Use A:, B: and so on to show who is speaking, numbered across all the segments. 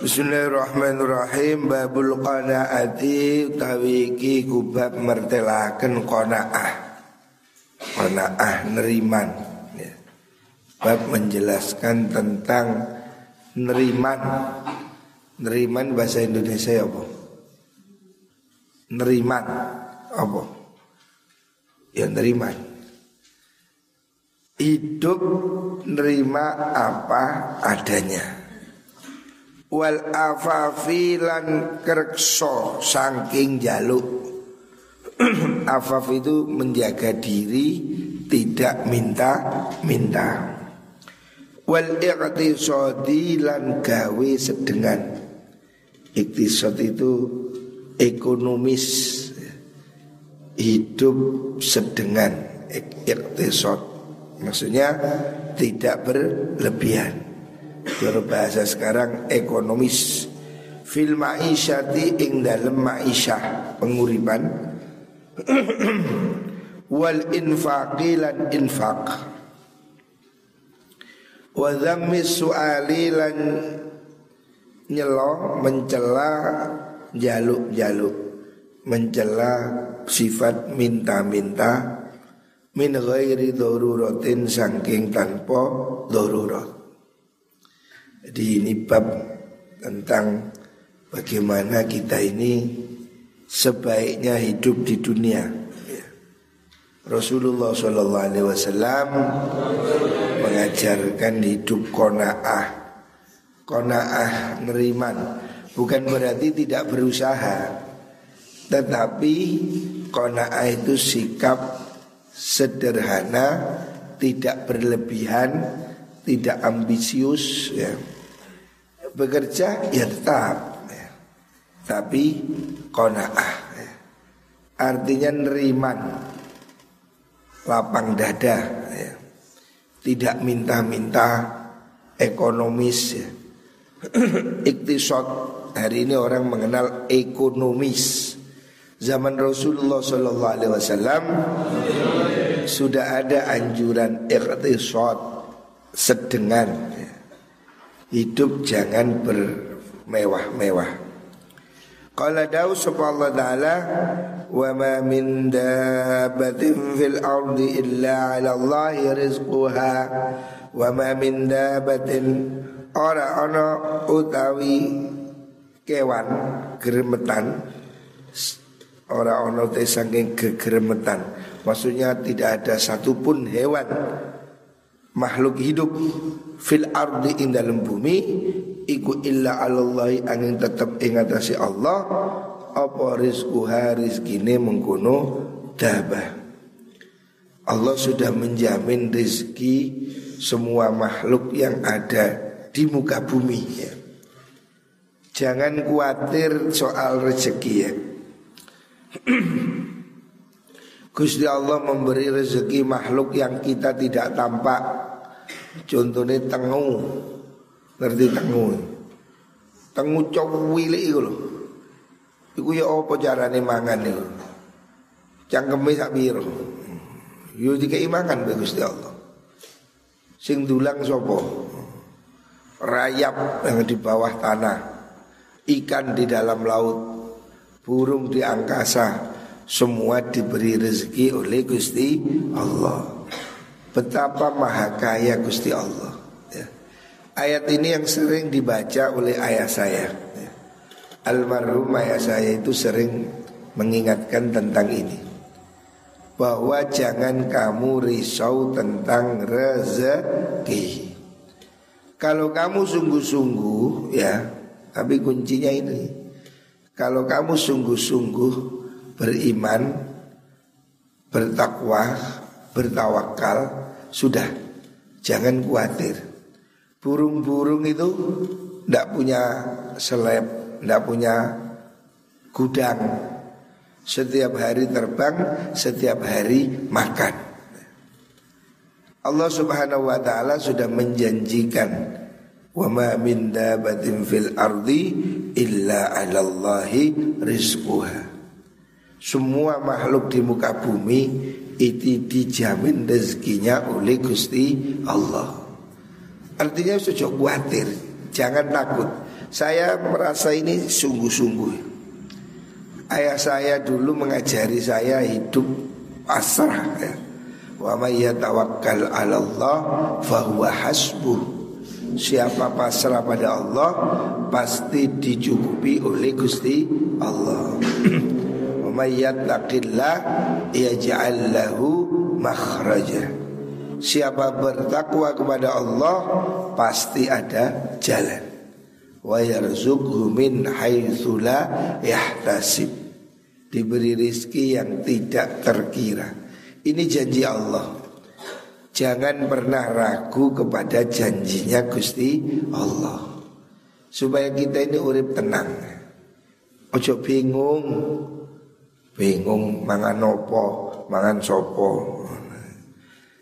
A: Bismillahirrahmanirrahim Babul qanaati utawi iki kubab mertelaken qanaah. Qanaah neriman. Ya. Bab menjelaskan tentang neriman. Neriman bahasa Indonesia apa? Neriman apa? Ya neriman. Hidup nerima apa adanya wal afafilan kerkso saking jaluk. Afaf itu menjaga diri tidak minta minta wal iqtisadi lan gawe sedengan. Iktisad itu ekonomis hidup sedengan. Iktisad maksudnya tidak berlebihan kalau bahasa sekarang ekonomis. Fil ma'isyati ing dalem ma'isyah penguripan. Wal infaqi lan infaq. Wa dhammi su'ali lan nyelo mencela jaluk-jaluk. Mencela sifat minta-minta min ghairi daruratin saking tanpa darurat jadi ini bab tentang bagaimana kita ini sebaiknya hidup di dunia. Rasulullah Shallallahu Alaihi Wasallam mengajarkan hidup konaah, konaah neriman. Bukan berarti tidak berusaha, tetapi konaah itu sikap sederhana, tidak berlebihan, tidak ambisius ya bekerja ya tetap ya. tapi konaah ya. artinya neriman lapang dada ya. tidak minta-minta ekonomis ya. iktisod hari ini orang mengenal ekonomis zaman Rasulullah Shallallahu Alaihi Wasallam sudah ada anjuran iktisod sedengan ya. Hidup jangan bermewah-mewah. Qala dawu Allah ta'ala Wa ma min dabatin fil ardi illa ala Allahi rizquha Wa ma min dabatin Ora ana utawi kewan geremetan Ora ana te saking gegeremetan Maksudnya tidak ada satupun hewan makhluk hidup fil ardi ing dalam bumi iku illa alallahi angin tetap ing atase Allah apa rizquha rizkine mengkono dabah Allah sudah menjamin rezeki semua makhluk yang ada di muka bumi ya. Jangan khawatir soal rezeki ya. Gusti Allah memberi rezeki makhluk yang kita tidak tampak. Contohnya tengu, ngerti tengu? Tengu cowili itu loh. Iku ya apa carane mangan itu? Cangkeme sak piro? Yo dikei mangan be Gusti Allah. Sing dulang sapa? Rayap yang di bawah tanah, ikan di dalam laut, burung di angkasa, semua diberi rezeki oleh Gusti Allah. Betapa maha kaya Gusti Allah. Ya. Ayat ini yang sering dibaca oleh ayah saya. Ya. Almarhum ayah saya itu sering mengingatkan tentang ini. Bahwa jangan kamu risau tentang rezeki. Kalau kamu sungguh-sungguh ya, tapi kuncinya ini. Kalau kamu sungguh-sungguh beriman, bertakwa, bertawakal, sudah jangan khawatir. Burung-burung itu tidak punya seleb, tidak punya gudang. Setiap hari terbang, setiap hari makan. Allah Subhanahu wa taala sudah menjanjikan wa ma min dabatin fil ardi illa 'alallahi rizquha. Semua makhluk di muka bumi itu dijamin rezekinya oleh Gusti Allah. Artinya sudah khawatir, jangan takut. Saya merasa ini sungguh-sungguh. Ayah saya dulu mengajari saya hidup pasrah ya. Wa may yatawakkal 'ala Allah fahuwa hasbuh. Siapa pasrah pada Allah pasti dicukupi oleh Gusti Allah. Makhraja. Siapa bertakwa kepada Allah pasti ada jalan. Wa yarzuqhu min yahtasib. Diberi rizki yang tidak terkira. Ini janji Allah. Jangan pernah ragu kepada janjinya Gusti Allah. Supaya kita ini urip tenang. Ojo bingung. Bingung mangan opo, mangan sopo.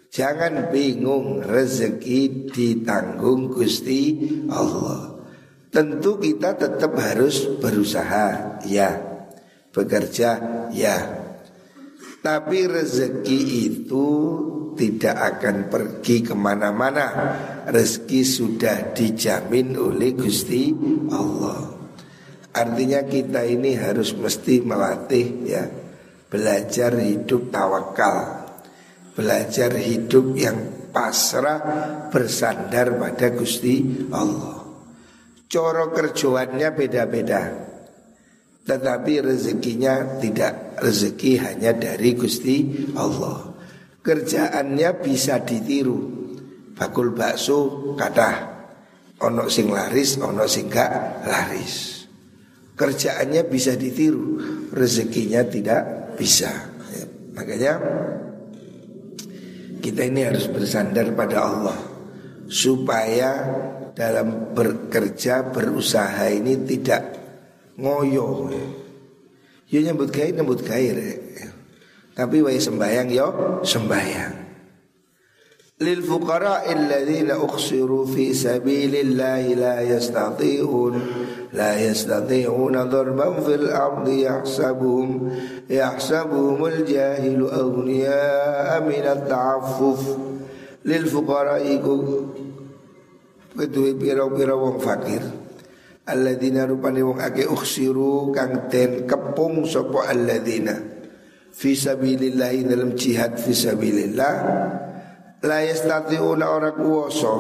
A: Jangan bingung rezeki ditanggung Gusti Allah. Tentu kita tetap harus berusaha, ya. Bekerja, ya. Tapi rezeki itu tidak akan pergi ke mana-mana Rezeki sudah dijamin oleh Gusti Allah Artinya kita ini harus mesti melatih ya Belajar hidup tawakal belajar hidup yang pasrah bersandar pada Gusti Allah. Coro kerjoannya beda-beda. Tetapi rezekinya tidak rezeki hanya dari Gusti Allah. Kerjaannya bisa ditiru. Bakul bakso kata ono sing laris, ono sing gak laris. Kerjaannya bisa ditiru, rezekinya tidak bisa. Ya, makanya kita ini harus bersandar pada Allah supaya dalam bekerja berusaha ini tidak ngoyo. Yo nyebut gawe nyebut gawe Tapi wae sembayang yo sembayang. Lil fuqara alladziina ukhsiru fi sabilillahi la yastati'un لا يستطيعون ضربا في الأرض يحسبهم يحسبهم الجاهل أغنياء من التعفف للفقراء kedua pira-pira wong fakir Alladzina rupane wong ake uksiru kang ten kepung sapa alladzina fi sabilillah dalam jihad fi sabilillah la yastati'una ora kuwasa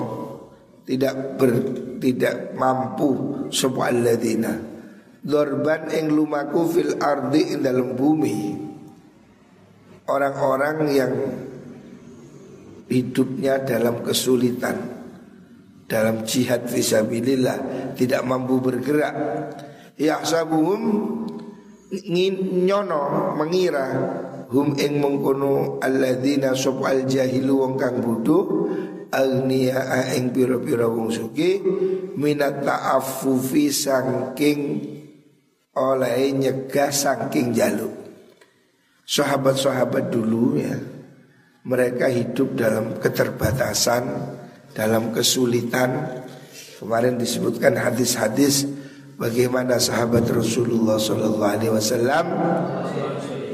A: tidak ber tidak mampu sapa alladzina. Dorban ing lumaku fil ardi ing dalam bumi. Orang-orang yang hidupnya dalam kesulitan dalam jihad fisabilillah tidak mampu bergerak. Ya sabuhum nyono mengira hum ing mengkono alladzina sop al jahilu wong kang bodoh agniya ing pira-pira wong suki minat ta'affufi saking oleh nyegah saking jaluk. Sahabat-sahabat dulu ya mereka hidup dalam keterbatasan, dalam kesulitan. Kemarin disebutkan hadis-hadis bagaimana sahabat Rasulullah Sallallahu Alaihi Wasallam,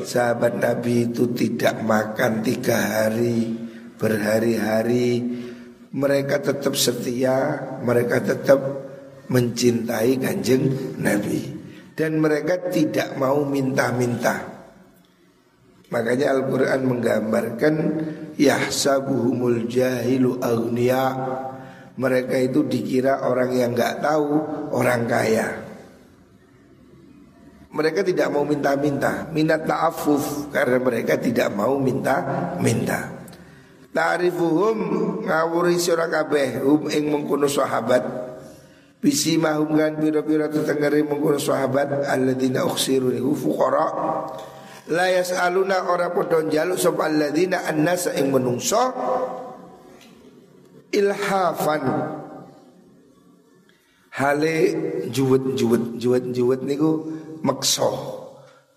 A: sahabat Nabi itu tidak makan tiga hari, berhari-hari mereka tetap setia, mereka tetap mencintai kanjeng Nabi. Dan mereka tidak mau minta-minta. Makanya Al-Quran menggambarkan Yahsabuhumul jahilu agniya Mereka itu dikira orang yang nggak tahu Orang kaya. Mereka tidak mau minta-minta. Minat ta'afuf Karena mereka tidak mau minta-minta Ta'rifuhum ngawuri sira kabeh hum ing mengkono sahabat. Bisi mahum kan pira-pira tetenggere mengkono sahabat alladzina ukhsiru niku fuqara. La yasaluna ora padha njaluk sapa alladzina annasa ing menungso. Ilhafan. Hale juwet-juwet juwet-juwet niku meksa.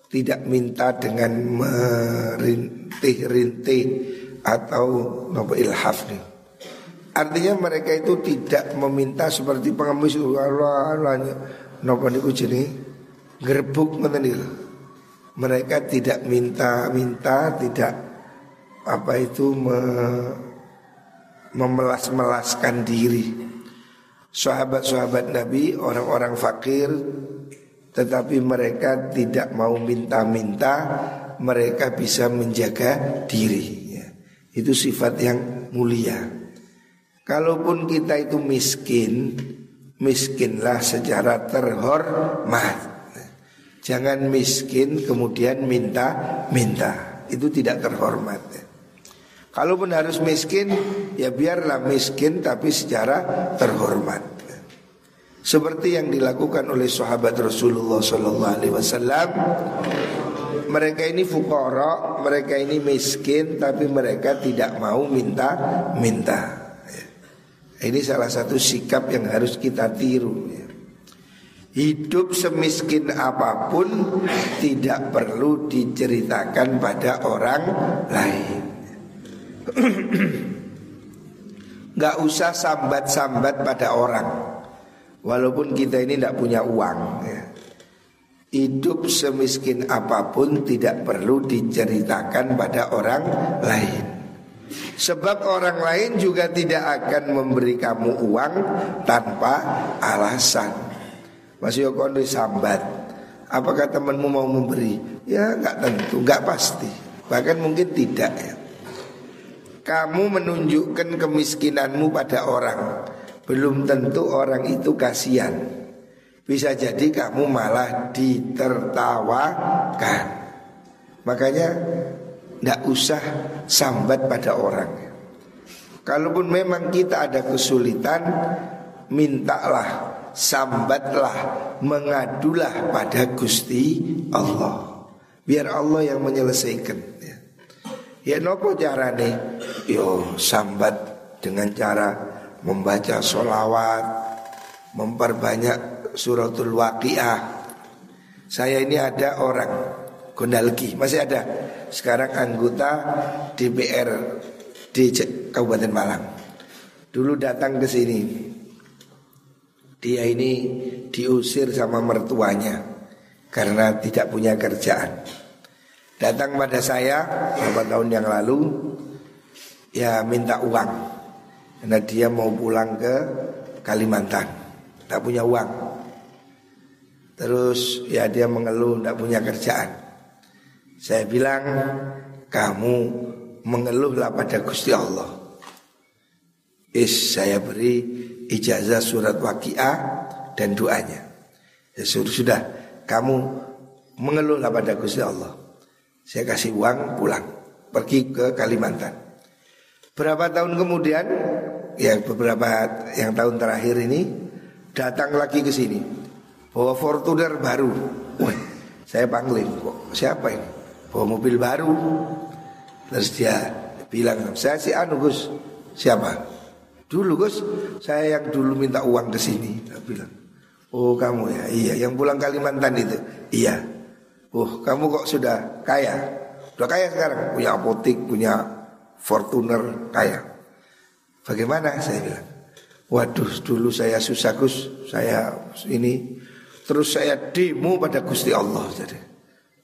A: Tidak minta dengan merintih-rintih atau nopo ilhaf nih. Artinya mereka itu tidak meminta seperti pengemis Allah nopo niku jadi gerbuk ngoten Mereka tidak minta-minta, tidak apa itu me, memelas-melaskan diri. sahabat-sahabat Nabi orang-orang fakir tetapi mereka tidak mau minta-minta mereka bisa menjaga diri. Itu sifat yang mulia kalaupun kita itu miskin miskinlah secara terhormat jangan miskin kemudian minta-minta itu tidak terhormat. Kalaupun harus miskin, ya biarlah miskin tapi secara terhormat. Seperti yang dilakukan oleh sahabat Rasulullah Wasallam. Mereka ini fukara, mereka ini miskin, tapi mereka tidak mau minta-minta. Ini salah satu sikap yang harus kita tiru. Hidup semiskin apa pun tidak perlu diceritakan pada orang lain. Gak usah sambat-sambat pada orang Walaupun kita ini tidak punya uang ya. Hidup semiskin apa pun tidak perlu diceritakan pada orang lain. Sebab orang lain juga tidak akan memberi kamu uang tanpa alasan. Mas Yoko sambat? Apakah temanmu mau memberi? Ya nggak tentu, nggak pasti. Bahkan mungkin tidak ya. Kamu menunjukkan kemiskinanmu pada orang. Belum tentu orang itu kasihan Bisa jadi kamu malah ditertawakan. Makanya tidak usah sambat pada orang. Kalaupun memang kita ada kesulitan Mintalah, sambatlah, mengadulah pada Gusti Allah. Biar Allah yang menyelesaikan Ya. Nopo carane? Yo sambat dengan cara membaca solawat, memperbanyak suratul waqiah. Saya ini ada orang Gondalki, masih ada. Sekarang anggota DPR di Kabupaten Malang. Dulu datang ke sini. Dia ini diusir sama mertuanya karena tidak punya kerjaan. Datang pada saya beberapa tahun yang lalu Ya minta uang Karena dia mau pulang ke Kalimantan Tak punya uang Terus ya dia mengeluh tidak punya kerjaan. Saya bilang Kamu mengeluhlah pada Gusti Allah. Is saya beri ijazah surat waqiah dan doanya. Ya sudah, sudah. Kamu mengeluhlah pada Gusti Allah. Saya kasih uang pulang. Pergi ke Kalimantan. Berapa tahun kemudian Ya beberapa yang tahun terakhir ini Datang lagi ke sini Bawa Fortuner baru. Wah, Saya panggil kok. Siapa ini? Bawa mobil baru. Terus dia bilang Saya si Anu Gus. Siapa? Dulu Gus. Saya yang dulu minta uang ke sini. Dia bilang Oh kamu ya? Iya yang pulang Kalimantan itu. Iya. Oh kamu kok sudah kaya? Sudah kaya sekarang. Punya apotik, punya Fortuner kaya. Bagaimana? saya bilang. Waduh dulu saya susah Gus. Saya ini Terus saya demo pada Gusti Allah jadi.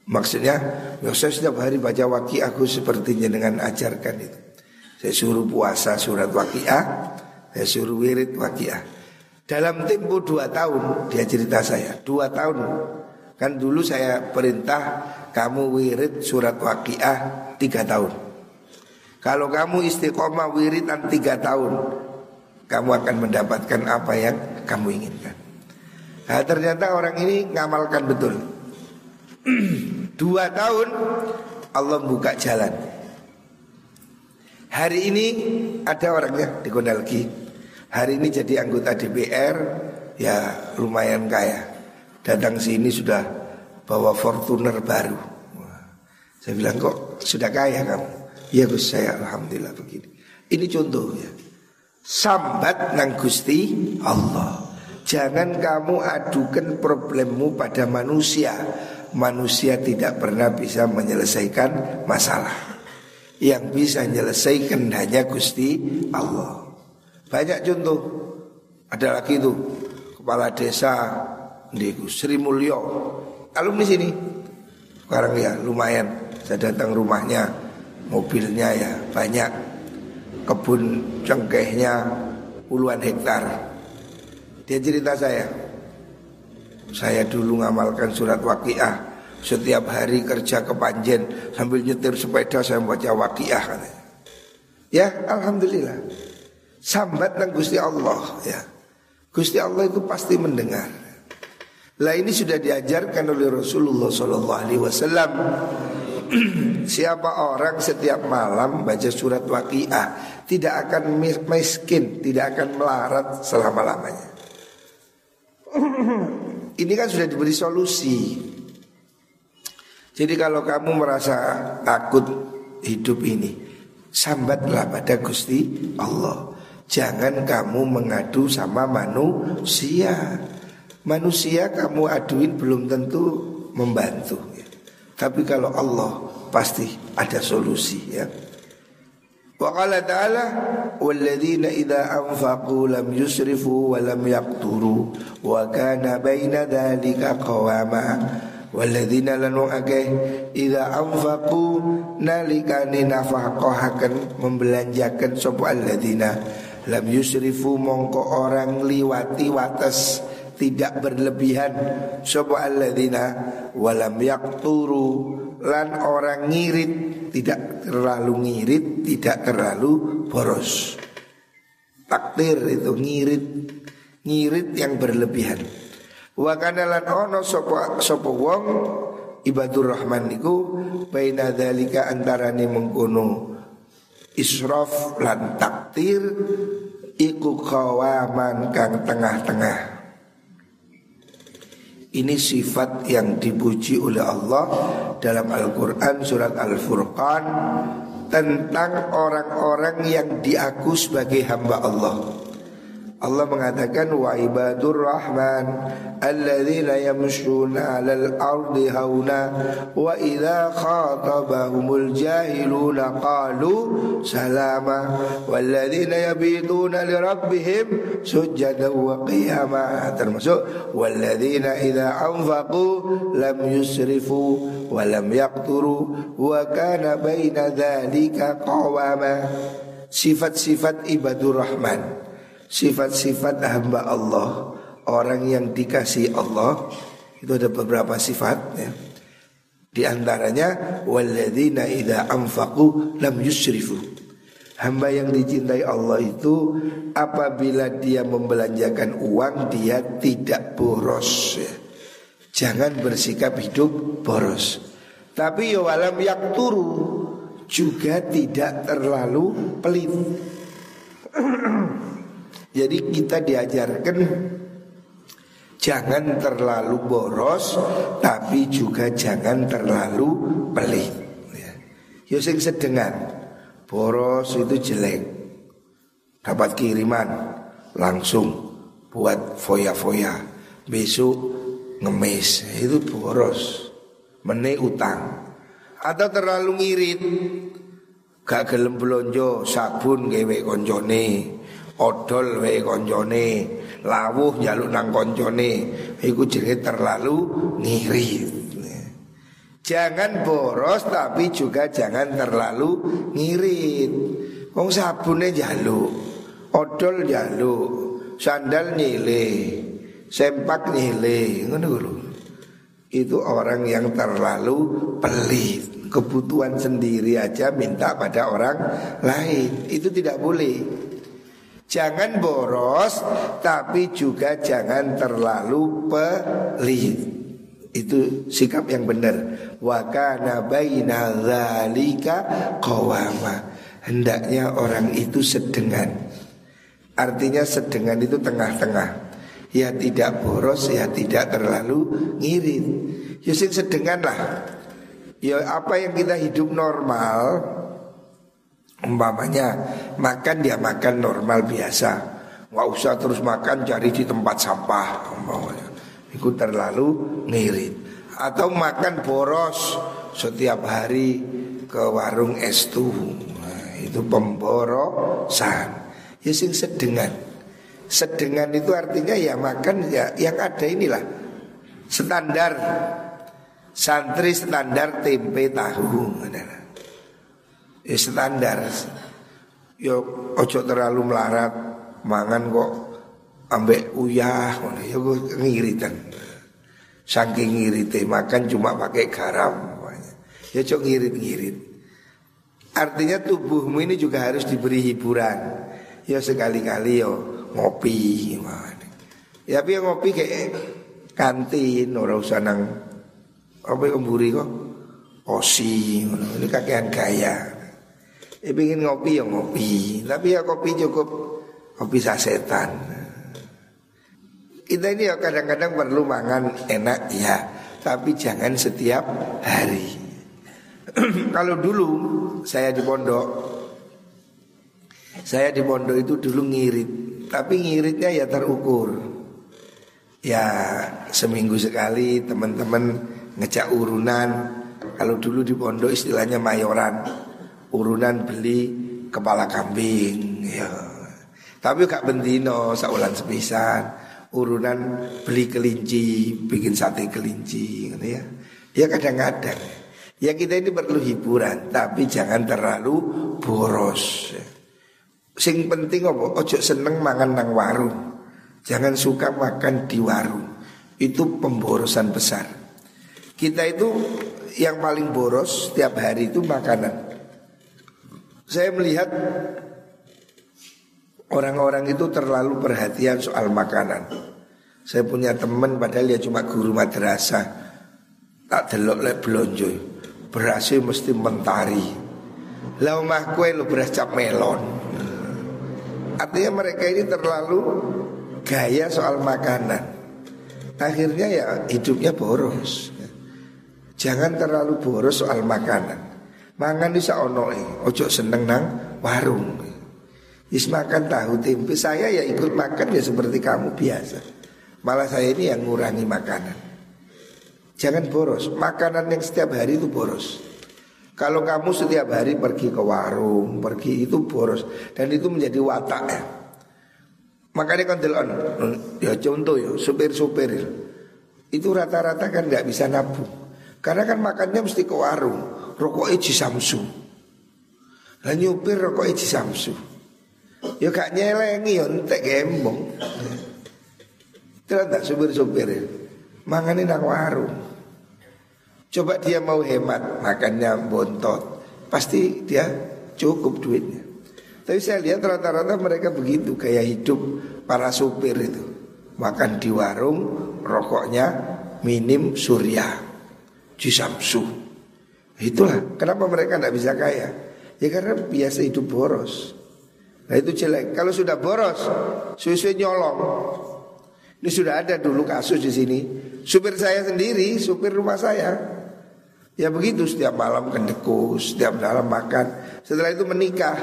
A: Maksudnya ya Saya setiap hari baca wakiah aku Sepertinya dengan ajarkan itu Saya suruh puasa surat wakiah Saya suruh wirid wakiah Dalam tempo dua tahun Dia cerita saya Dua tahun Kan dulu saya perintah kamu wirid surat waqiah tiga tahun. Kalau kamu istiqomah wiridan tiga tahun, kamu akan mendapatkan apa yang kamu inginkan. Nah, ternyata orang ini ngamalkan betul. Dua tahun Allah buka jalan. Hari ini ada orangnya di Gondalki. Hari ini jadi anggota DPR, ya lumayan kaya datang sini sudah bawa Fortuner baru. saya bilang kok sudah kaya kamu? Iya Gus saya alhamdulillah begini. Ini contoh ya. Sambat nang Gusti Allah. Jangan kamu adukan problemmu pada manusia. Manusia tidak pernah bisa menyelesaikan masalah. Yang bisa menyelesaikan hanya Gusti Allah. Banyak contoh. Ada lagi itu kepala desa Ndiku Sri Mulyo alumni sini sekarang ya lumayan saya datang rumahnya mobilnya ya banyak kebun cengkehnya puluhan hektar Dia cerita saya. Saya dulu ngamalkan surat waqiah setiap hari kerja ke Panjen sambil nyetir sepeda saya baca waqiah Ya, alhamdulillah. Sambat nang Gusti Allah ya. Gusti Allah itu pasti mendengar. Lah ini sudah diajarkan oleh Rasulullah Wasallam. Siapa orang setiap malam baca surat waqiah tidak akan miskin, tidak akan melarat selama lamanya. ini kan sudah diberi solusi. Jadi kalau kamu merasa takut hidup ini, sambatlah pada Gusti Allah. Jangan kamu mengadu sama manusia. Manusia kamu aduin belum tentu membantu. Tapi kalau Allah pasti ada solusi ya. Wa qala ta'ala walladzina idza anfaqu lam yusrifu wa lam yaqturu wa kana baina dzalika qawama. Waladina lan wong akeh idza anfaqu nalikane nafaqahaken membelanjakan sapa alladzina. Lam yusrifu mongko orang liwati wates tidak berlebihan sapa alladzina. Walam lan orang ngirit tidak terlalu ngirit tidak terlalu boros. Takdir itu ngirit ngirit yang berlebihan. Wa kana lan ono sapa sapa wong ibadur rahman niku baina dzalika antarane mengkono israf lan taktir iku kawaman kang tengah-tengah ini sifat yang dipuji oleh Allah dalam Al-Quran surat Al-Furqan tentang orang-orang yang diaku sebagai hamba Allah. Allah mengatakan wa ibadur rahman alladzina yamshuna 'alal ardi hauna wa idza khatabahumul jahiluna qalu salama walladzina yabituna li rabbihim sujadan wa qiyama. Termasuk walladzina idza anfaqu lam yusrifu wa lam yaqturu wa kana baina dzalika qawama. Sifat-sifat ibadur rahman sifat-sifat hamba Allah Orang yang dikasih Allah Itu ada beberapa sifat ya. Di antaranya Walladzina idha anfaqu lam yusrifu Hamba yang dicintai Allah itu Apabila dia membelanjakan uang Dia tidak boros ya. Jangan bersikap hidup boros Tapi ya walam yakturu Juga tidak terlalu pelit Jadi kita diajarkan jangan terlalu boros tapi juga jangan terlalu pelit. Ya, ya sing sedengan. Boros itu jelek. Dapat kiriman langsung buat foya-foya. Besok ngemis itu boros. Mene utang. Atau terlalu ngirit. Gak gelem belonjo sabun gawe konjone odol wae koncone, lawuh jaluk nang koncone, iku jenenge terlalu ngirit. Jangan boros tapi juga jangan terlalu ngirit. Wong sabune jaluk, odol jaluk, sandal nyile, sempak nyile, ngono lho. Itu orang yang terlalu pelit Kebutuhan sendiri aja minta pada orang lain Itu tidak boleh Jangan boros tapi juga jangan terlalu pelit. Itu sikap yang benar. Wa kana baina qawama. Hendaknya orang itu sedengan. Artinya sedengan itu tengah-tengah. Ya tidak boros, ya tidak terlalu ngirit. Ya sedengan lah. Ya apa yang kita hidup normal Umpamanya makan dia makan normal biasa. Nggak usah terus makan cari di tempat sampah umpamanya. Itu terlalu ngirit. Atau makan boros setiap hari ke warung es tuh nah, Itu pemborosan. Ya sing sedengan. Sedengan itu artinya ya makan ya yang ada inilah. Standar. Santri standar tempe tahu adalah ya standar. Yo ojo terlalu melarat mangan kok ambek uyah ya gue ngiritan. Saking ngirite makan cuma pakai garam ya cok ngirit-ngirit. Artinya tubuhmu ini juga harus diberi hiburan. Ya sekali-kali yo ngopi ya tapi yang ngopi kayak kantin orang usah nang apa kemburi kok? Osi ini kakean gaya ya pengen ngopi ya ngopi. Tapi ya kopi cukup. Kopi sasetan. Kita ini ya kadang-kadang perlu mangan enak ya. Tapi jangan setiap hari. Kalau dulu saya di pondok. Saya di pondok itu dulu ngirit. Tapi ngiritnya ya terukur. Ya seminggu sekali teman-teman ngejak urunan. Kalau dulu di pondok istilahnya mayoran Urunan beli kepala kambing ya. Tapi gak bendino saulan sepisan urunan beli kelinci, bikin sate kelinci gitu ya. Ya kadang-kadang Ya kita ini perlu hiburan Tapi jangan terlalu boros Sing penting apa? Ojo seneng mangan nang warung Jangan suka makan di warung Itu pemborosan besar Kita itu yang paling boros setiap hari itu makanan Saya melihat Orang-orang itu terlalu perhatian soal makanan. Saya punya teman padahal dia cuma guru madrasah. Tak delok lek blonjo. Berasnya mesti mentari. Lah omah kue lo beras cap melon. Artinya mereka ini terlalu gaya soal makanan. Akhirnya ya hidupnya boros. Jangan terlalu boros soal makanan. Mangan bisa onoi, ojo seneng nang warung. Is makan tahu tempe. Saya ya ikut makan ya seperti kamu biasa. Malah saya ini yang ngurangi makanan. Jangan boros. Makanan yang setiap hari itu boros. Kalau kamu setiap hari pergi ke warung Pergi itu boros. Dan itu menjadi watak ya. Makanya kan delon Ya contoh ya Supir-supir. Itu rata-rata kan nggak bisa nabung. Karena kan makannya mesti ke warung Rokok Iji Samsu Dan nyupir rokok Iji Samsu Ya gak nyelengi ya entek gembong. Terus tak supir-supir ya. Manganin nang warung. Coba dia mau hemat makannya bontot, pasti dia cukup duitnya. Tapi saya lihat rata-rata mereka begitu kayak hidup para supir itu. Makan di warung, rokoknya minim surya, jisamsu. Itulah kenapa mereka tidak bisa kaya. Ya karena biasa hidup boros. Nah itu jelek. Kalau sudah boros, susu nyolong. Ini sudah ada dulu kasus di sini. Supir saya sendiri, supir rumah saya. Ya begitu setiap malam kendekus, setiap malam makan. Setelah itu menikah,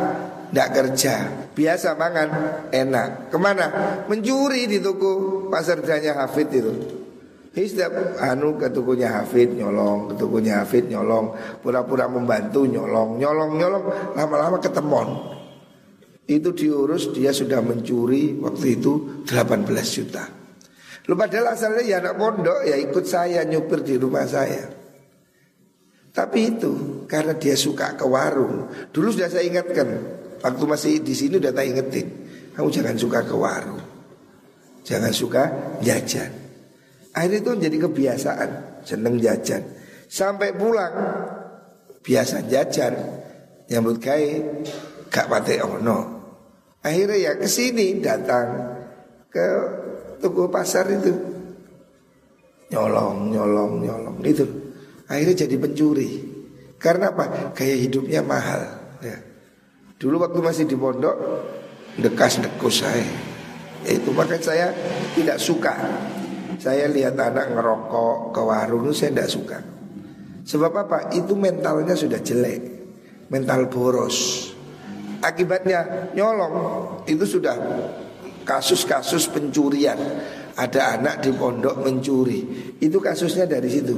A: tidak kerja, biasa makan, enak. Ke mana? Mencuri di toko pasar Hafid itu. Ini setiap anu ke tokonya Hafid nyolong, ke tokonya Hafid nyolong, pura-pura membantu nyolong, nyolong, nyolong, lama-lama ketemon. Itu diurus dia sudah mencuri waktu itu 18 juta. Lu padahal asalnya ya anak pondok ya ikut saya nyupir di rumah saya. Tapi itu karena dia suka ke warung. Dulu sudah saya ingatkan Waktu masih di sini udah tak ingetin. Kamu jangan suka ke warung. Jangan suka jajan Akhirnya itu menjadi kebiasaan Seneng jajan Sampai pulang Biasa jajan Nyambut kai Gak pate ono Akhirnya ya ke sini datang ke toko pasar itu nyolong, nyolong, nyolong itu. Akhirnya jadi pencuri. Karena apa? Gaya hidupnya mahal. Ya. Dulu waktu masih di pondok dekas dekus saya. Itu makanya saya tidak suka. Saya lihat anak ngerokok ke warung itu saya tidak suka. Sebab apa? Itu mentalnya sudah jelek, mental boros. Akibatnya nyolong itu sudah kasus-kasus pencurian. Ada anak di pondok mencuri. Itu kasusnya dari situ.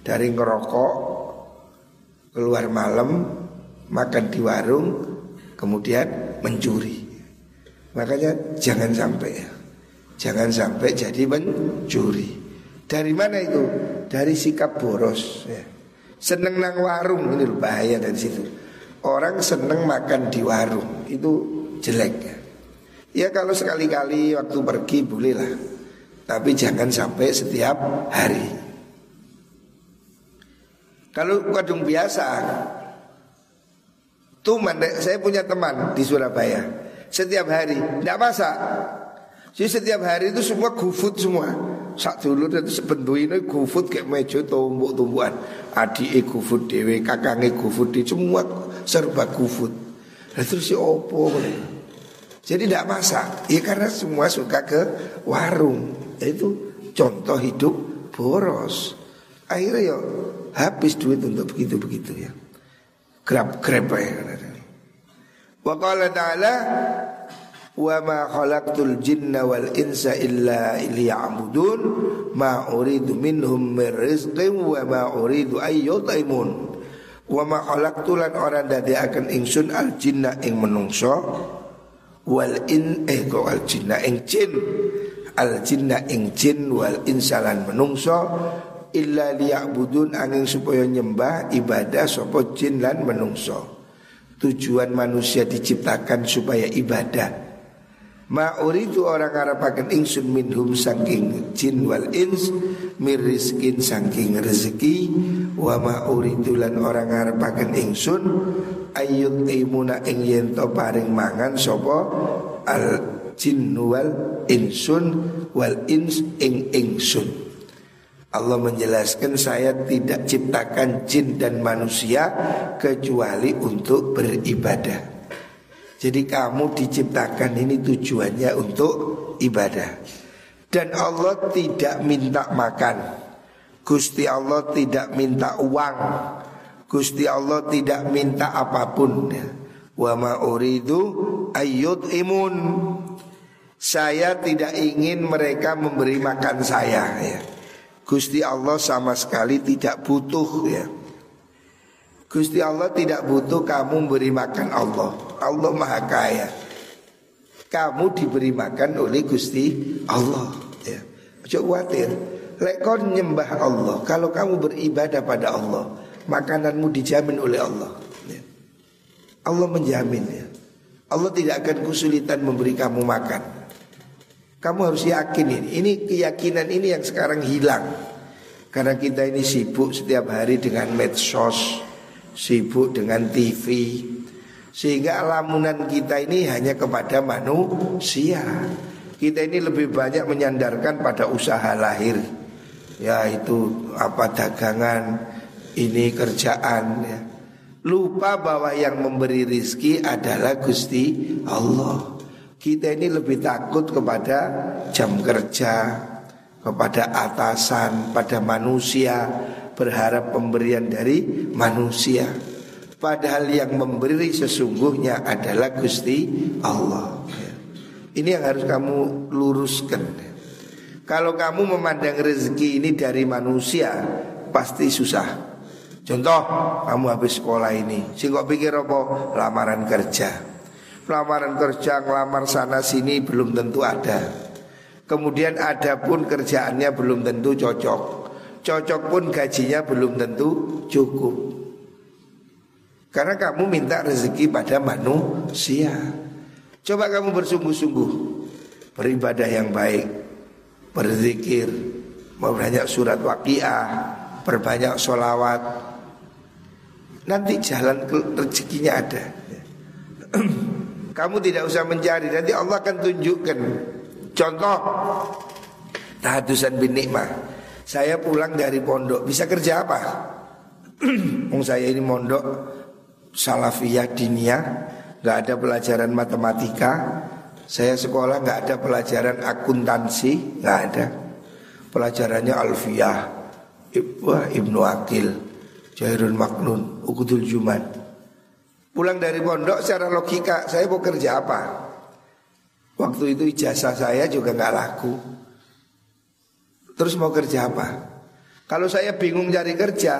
A: Dari ngerokok keluar malam makan di warung kemudian mencuri. Makanya jangan sampai ya. Jangan sampai jadi mencuri. Dari mana itu? Dari sikap boros ya. Seneng nang warung ini bahaya dari situ. Orang seneng makan di warung itu jelek ya. Ya kalau sekali-kali waktu pergi bolehlah Tapi jangan sampai setiap hari Kalau kadung biasa Tuh saya punya teman di Surabaya Setiap hari, tidak masak Jadi setiap hari itu semua gufut semua. Sak dulu itu sebentuk ini gufut kayak meja tumbuk-tumbukan. Adik gufut dewe, kakangnya gufut dewe Semua serba gufut. Nah terus si opo Jadi tidak masak. Ya karena semua suka ke warung. Itu contoh hidup boros. Akhirnya ya habis duit untuk begitu-begitu ya. Grab-grab ya Wa qala ta'ala wa ma khalaqtul jinna wal insa illa liya'budun. Ma uridu minhum min rizqin wa ma uridu ayyutaimun wa ma khalaqtul lan ora akan ingsun al jinna ing menungso. Wal in eh kok al jinna ing jin? Al jinna ing jin wal insalan menungso. Illa liya'budun angin supaya nyembah ibadah sapa jin lan menungso. Tujuan manusia diciptakan supaya ibadah Ma uridu orang ngarapaken ingsun minhum saking jin wal ins miriskin saking rezeki. Wa ma uridu lan orang ngarapaken ingsun ayut imuna ing yen paring mangan sapa? Al jin wal insun wal ins ing ingsun. Allah menjelaskan saya tidak ciptakan jin dan manusia kecuali untuk beribadah. Jadi kamu diciptakan ini tujuannya untuk ibadah. Dan Allah tidak minta makan. Gusti Allah tidak minta uang. Gusti Allah tidak minta apa pun. Wa ma uridu imun. Saya tidak ingin mereka memberi makan saya ya. Gusti Allah sama sekali tidak butuh ya. Gusti Allah tidak butuh kamu beri makan Allah. Allah Maha Kaya. Kamu diberi makan oleh Gusti Allah. Ya. Coba khawatir. Lek kau nyembah Allah, kalau kamu beribadah pada Allah, makananmu dijamin oleh Allah. Ya. Allah menjamin ya. Allah tidak akan kesulitan memberi kamu makan. Kamu harus yakin ini. Ini keyakinan ini yang sekarang hilang. Karena kita ini sibuk setiap hari dengan medsos, sibuk dengan TV sehingga lamunan kita ini hanya kepada manusia. Kita ini lebih banyak menyandarkan pada usaha lahir. Ya itu apa dagangan, ini kerjaan ya. Lupa bahwa yang memberi rizki adalah Gusti Allah. Kita ini lebih takut kepada jam kerja, kepada atasan, pada manusia, berharap pemberian dari manusia. Padahal yang memberi sesungguhnya adalah Gusti Allah. Ini yang harus kamu luruskan. Kalau kamu memandang rezeki ini dari manusia, pasti susah. Contoh, kamu habis sekolah ini, sih kok pikir apa? Lamaran kerja. Lamaran kerja, ngelamar sana sini belum tentu ada. Kemudian ada pun kerjaannya belum tentu cocok. Cocok pun gajinya belum tentu cukup. Karena kamu minta rezeki pada manusia. Coba kamu bersungguh-sungguh. Beribadah yang baik. Berzikir. Memperbanyak surat waqiah. Perbanyak sholawat. Nanti jalan rezekinya ada. Kamu tidak usah mencari. Nanti Allah akan tunjukkan. Contoh. Tahadusan bin nikmah saya pulang dari pondok bisa kerja apa? Wong saya ini mondok salafiyah diniyah, nggak ada pelajaran matematika. Saya sekolah nggak ada pelajaran akuntansi, nggak ada. Pelajarannya alfiyah, wah ibnu akil, Jairun Maknun, Ukudul Juman. Pulang dari pondok secara logika saya mau kerja apa? Waktu itu ijazah saya juga nggak laku. Terus mau kerja apa? Kalau saya bingung cari kerja,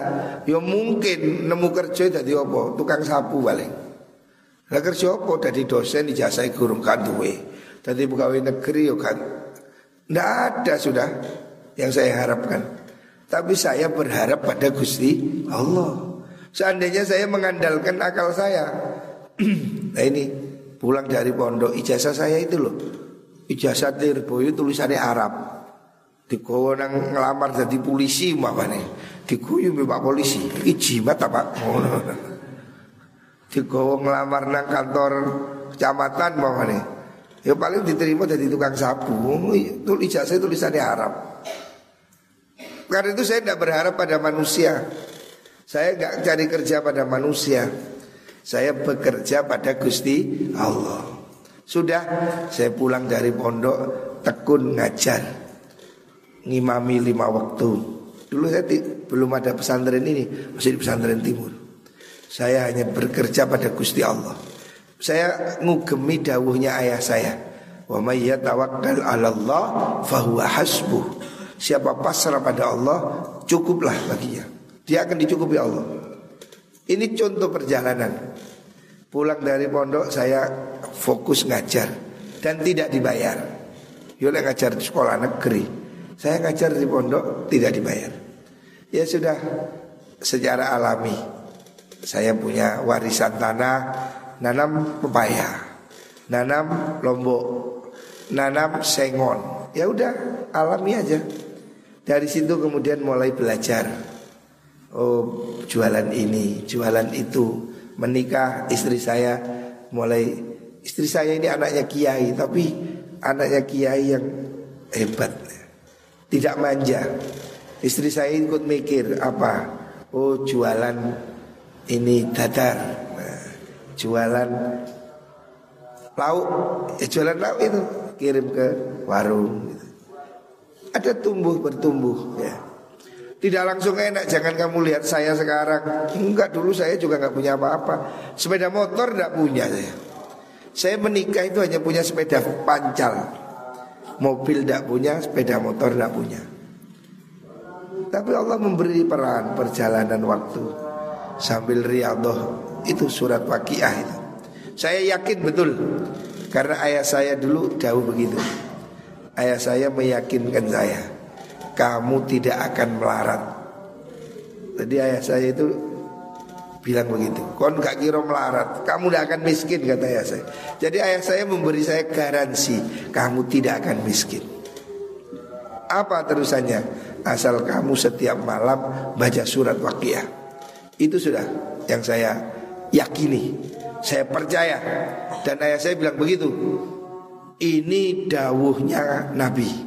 A: ya mungkin nemu kerja jadi apa? Tukang sapu paling. Lah kerja apa? Jadi dosen ijazah guru kan duwe. Jadi pegawai negeri ya kan. Tidak ada sudah yang saya harapkan. Tapi saya berharap pada Gusti Allah. Seandainya saya mengandalkan akal saya. nah ini Pulang dari pondok ijazah saya itu loh. Ijazah Tirboyo tulisannya Arab. Digowo nang ngelamar jadi polisi umpamane. Diguyu Pak polisi. Iki jimat apa? Ngono. Ngelamar nang kantor kecamatan umpamane. Ya paling diterima jadi tukang sapu. Itu ijazah tulisannya Arab. Karena itu saya tidak berharap pada manusia. Saya nggak cari kerja pada manusia. Saya bekerja pada Gusti Allah. Sudah saya pulang dari pondok tekun ngajar ngimami lima waktu. Dulu saya belum ada pesantren ini, masih di pesantren timur. Saya hanya bekerja pada Gusti Allah. Saya ngugemi dawuhnya ayah saya. Wa may yatawakkal 'ala Allah fahuwa hasbuh. Siapa pasrah pada Allah, cukuplah baginya. Dia akan dicukupi Allah. Ini contoh perjalanan. Pulang dari pondok saya fokus ngajar dan tidak dibayar. Yola ngajar di sekolah negeri. Saya ngajar di pondok tidak dibayar. Ya sudah secara alami saya punya warisan tanah nanam pepaya, nanam lombok, nanam sengon. Ya udah alami aja. Dari situ kemudian mulai belajar. Oh, jualan ini, jualan itu. Menikah istri saya mulai istri saya ini anaknya kiai tapi anaknya kiai yang hebat tidak manja. Istri saya ikut mikir apa? Oh jualan ini dadar, nah, jualan lauk, ya jualan lauk itu kirim ke warung. Gitu. Ada tumbuh bertumbuh ya. Tidak langsung enak, jangan kamu lihat saya sekarang. Enggak dulu saya juga nggak punya apa-apa. Sepeda motor tidak punya saya. Saya menikah itu hanya punya sepeda pancal. Mobil tidak punya, sepeda motor tidak punya. Tapi Allah memberi peran perjalanan waktu sambil riadoh itu surat waqiah itu. Saya yakin betul karena ayah saya dulu jauh begitu. Ayah saya meyakinkan saya, kamu tidak akan melarat. Jadi ayah saya itu bilang begitu. Kon gak kira melarat, kamu tidak akan miskin kata ayah saya. Jadi ayah saya memberi saya garansi, kamu tidak akan miskin. Apa terusannya? Asal kamu setiap malam baca surat waqiah. Itu sudah yang saya yakini. Saya percaya dan ayah saya bilang begitu. Ini dawuhnya Nabi.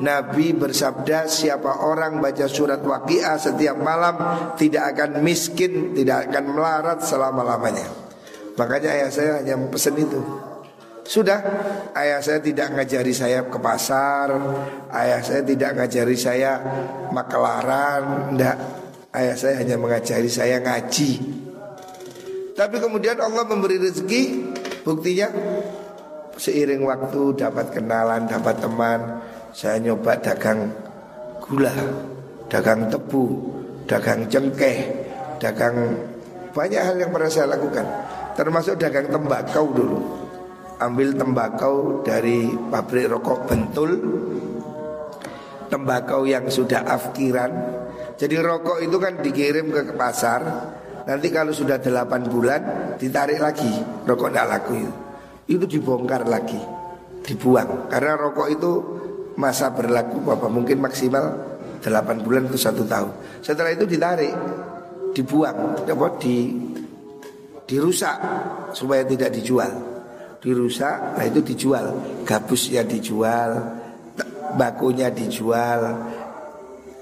A: Nabi bersabda siapa orang baca surat waqiah setiap malam tidak akan miskin, tidak akan melarat selama-lamanya. Makanya ayah saya hanya pesan itu. Sudah, ayah saya tidak ngajari saya ke pasar, ayah saya tidak ngajari saya makelaran, enggak. Ayah saya hanya mengajari saya ngaji. Tapi kemudian Allah memberi rezeki, buktinya seiring waktu dapat kenalan, dapat teman, saya nyoba dagang gula, dagang tebu, dagang cengkeh, dagang banyak hal yang pernah saya lakukan. Termasuk dagang tembakau dulu. Ambil tembakau dari pabrik rokok Bentul. Tembakau yang sudah afkiran. Jadi rokok itu kan dikirim ke pasar. Nanti kalau sudah 8 bulan ditarik lagi rokok tidak laku itu. Itu dibongkar lagi, dibuang karena rokok itu masa berlaku apa mungkin maksimal 8 bulan itu satu tahun. Setelah itu ditarik, dibuang, apa di dirusak supaya tidak dijual. Dirusak, nah itu dijual. Gabusnya dijual, bakunya dijual.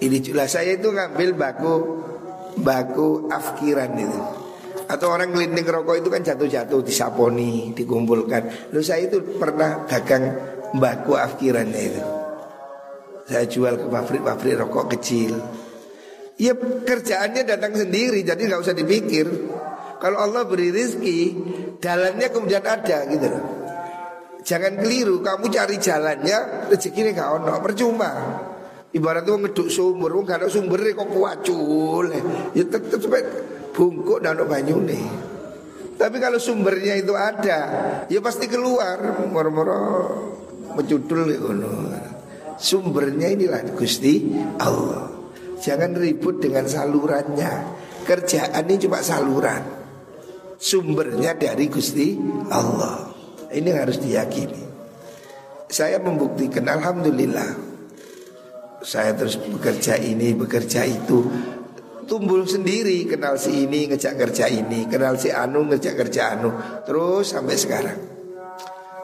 A: Ini juga saya itu ngambil baku baku afkiran itu. Atau orang ngelinding rokok itu kan jatuh-jatuh disaponi, dikumpulkan. Lalu saya itu pernah dagang baku afkirannya itu. Saya jual ke pabrik-pabrik rokok kecil. Ya kerjaannya datang sendiri, jadi nggak usah dipikir. Kalau Allah beri rezeki, jalannya kemudian ada gitu loh. Jangan keliru, kamu cari jalannya, rezeki ini gak ono, percuma. Ibarat tuh ngeduk sumur, gak ada sumber kok kuacul. Ya tetep sampai bungkuk dan banyu nih. Tapi kalau sumbernya itu ada, ya pasti keluar, moro-moro mencudul gitu. Sumbernya inilah Gusti Allah. Jangan ribut dengan salurannya. Kerjaan ini cuma saluran. Sumbernya dari Gusti Allah. Ini harus diyakini. Saya membuktikan Alhamdulillah Saya terus bekerja ini, bekerja itu Tumbuh sendiri Kenal si ini, ngejak kerja ini Kenal si Anu, ngejak kerja Anu Terus sampai sekarang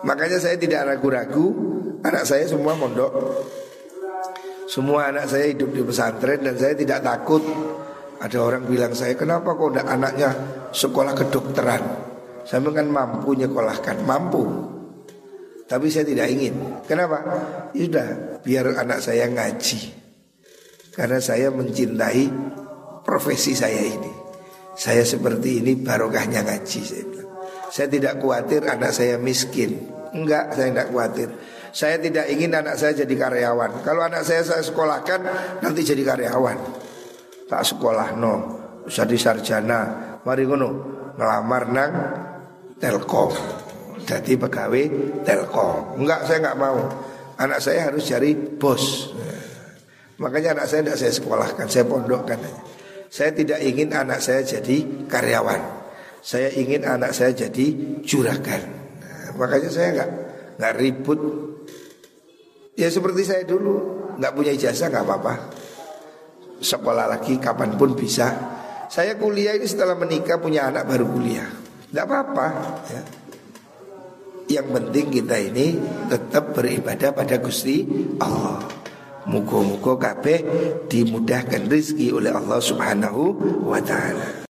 A: Makanya saya tidak ragu-ragu Anak saya semua mondok Semua anak saya hidup di pesantren Dan saya tidak takut Ada orang bilang saya Kenapa kok tidak anaknya sekolah kedokteran Saya kan mampu nyekolahkan Mampu tapi saya tidak ingin. Kenapa? Ya sudah, biar anak saya ngaji. Karena saya mencintai profesi saya ini. Saya seperti ini barokahnya ngaji saya. Saya tidak khawatir anak saya miskin. Enggak, saya tidak khawatir. Saya tidak ingin anak saya jadi karyawan. Kalau anak saya saya sekolahkan nanti jadi karyawan. Tak sekolah no, jadi sarjana. Mari ngono ngelamar nang Telkom jadi pegawai Telkom. Enggak, saya enggak mau. Anak saya harus cari bos. Makanya anak saya tidak saya sekolahkan, saya pondokkan. Saya tidak ingin anak saya jadi karyawan. Saya ingin anak saya jadi juragan. Makanya saya enggak enggak ribut. Ya seperti saya dulu, enggak punya ijazah enggak apa-apa. Sekolah lagi kapan pun bisa. Saya kuliah ini setelah menikah punya anak baru kuliah. Enggak apa-apa ya. Yang penting kita ini tetap beribadah pada Gusti Allah. Mugo-mugo kabeh dimudahkan rizki oleh Allah Subhanahu wa taala.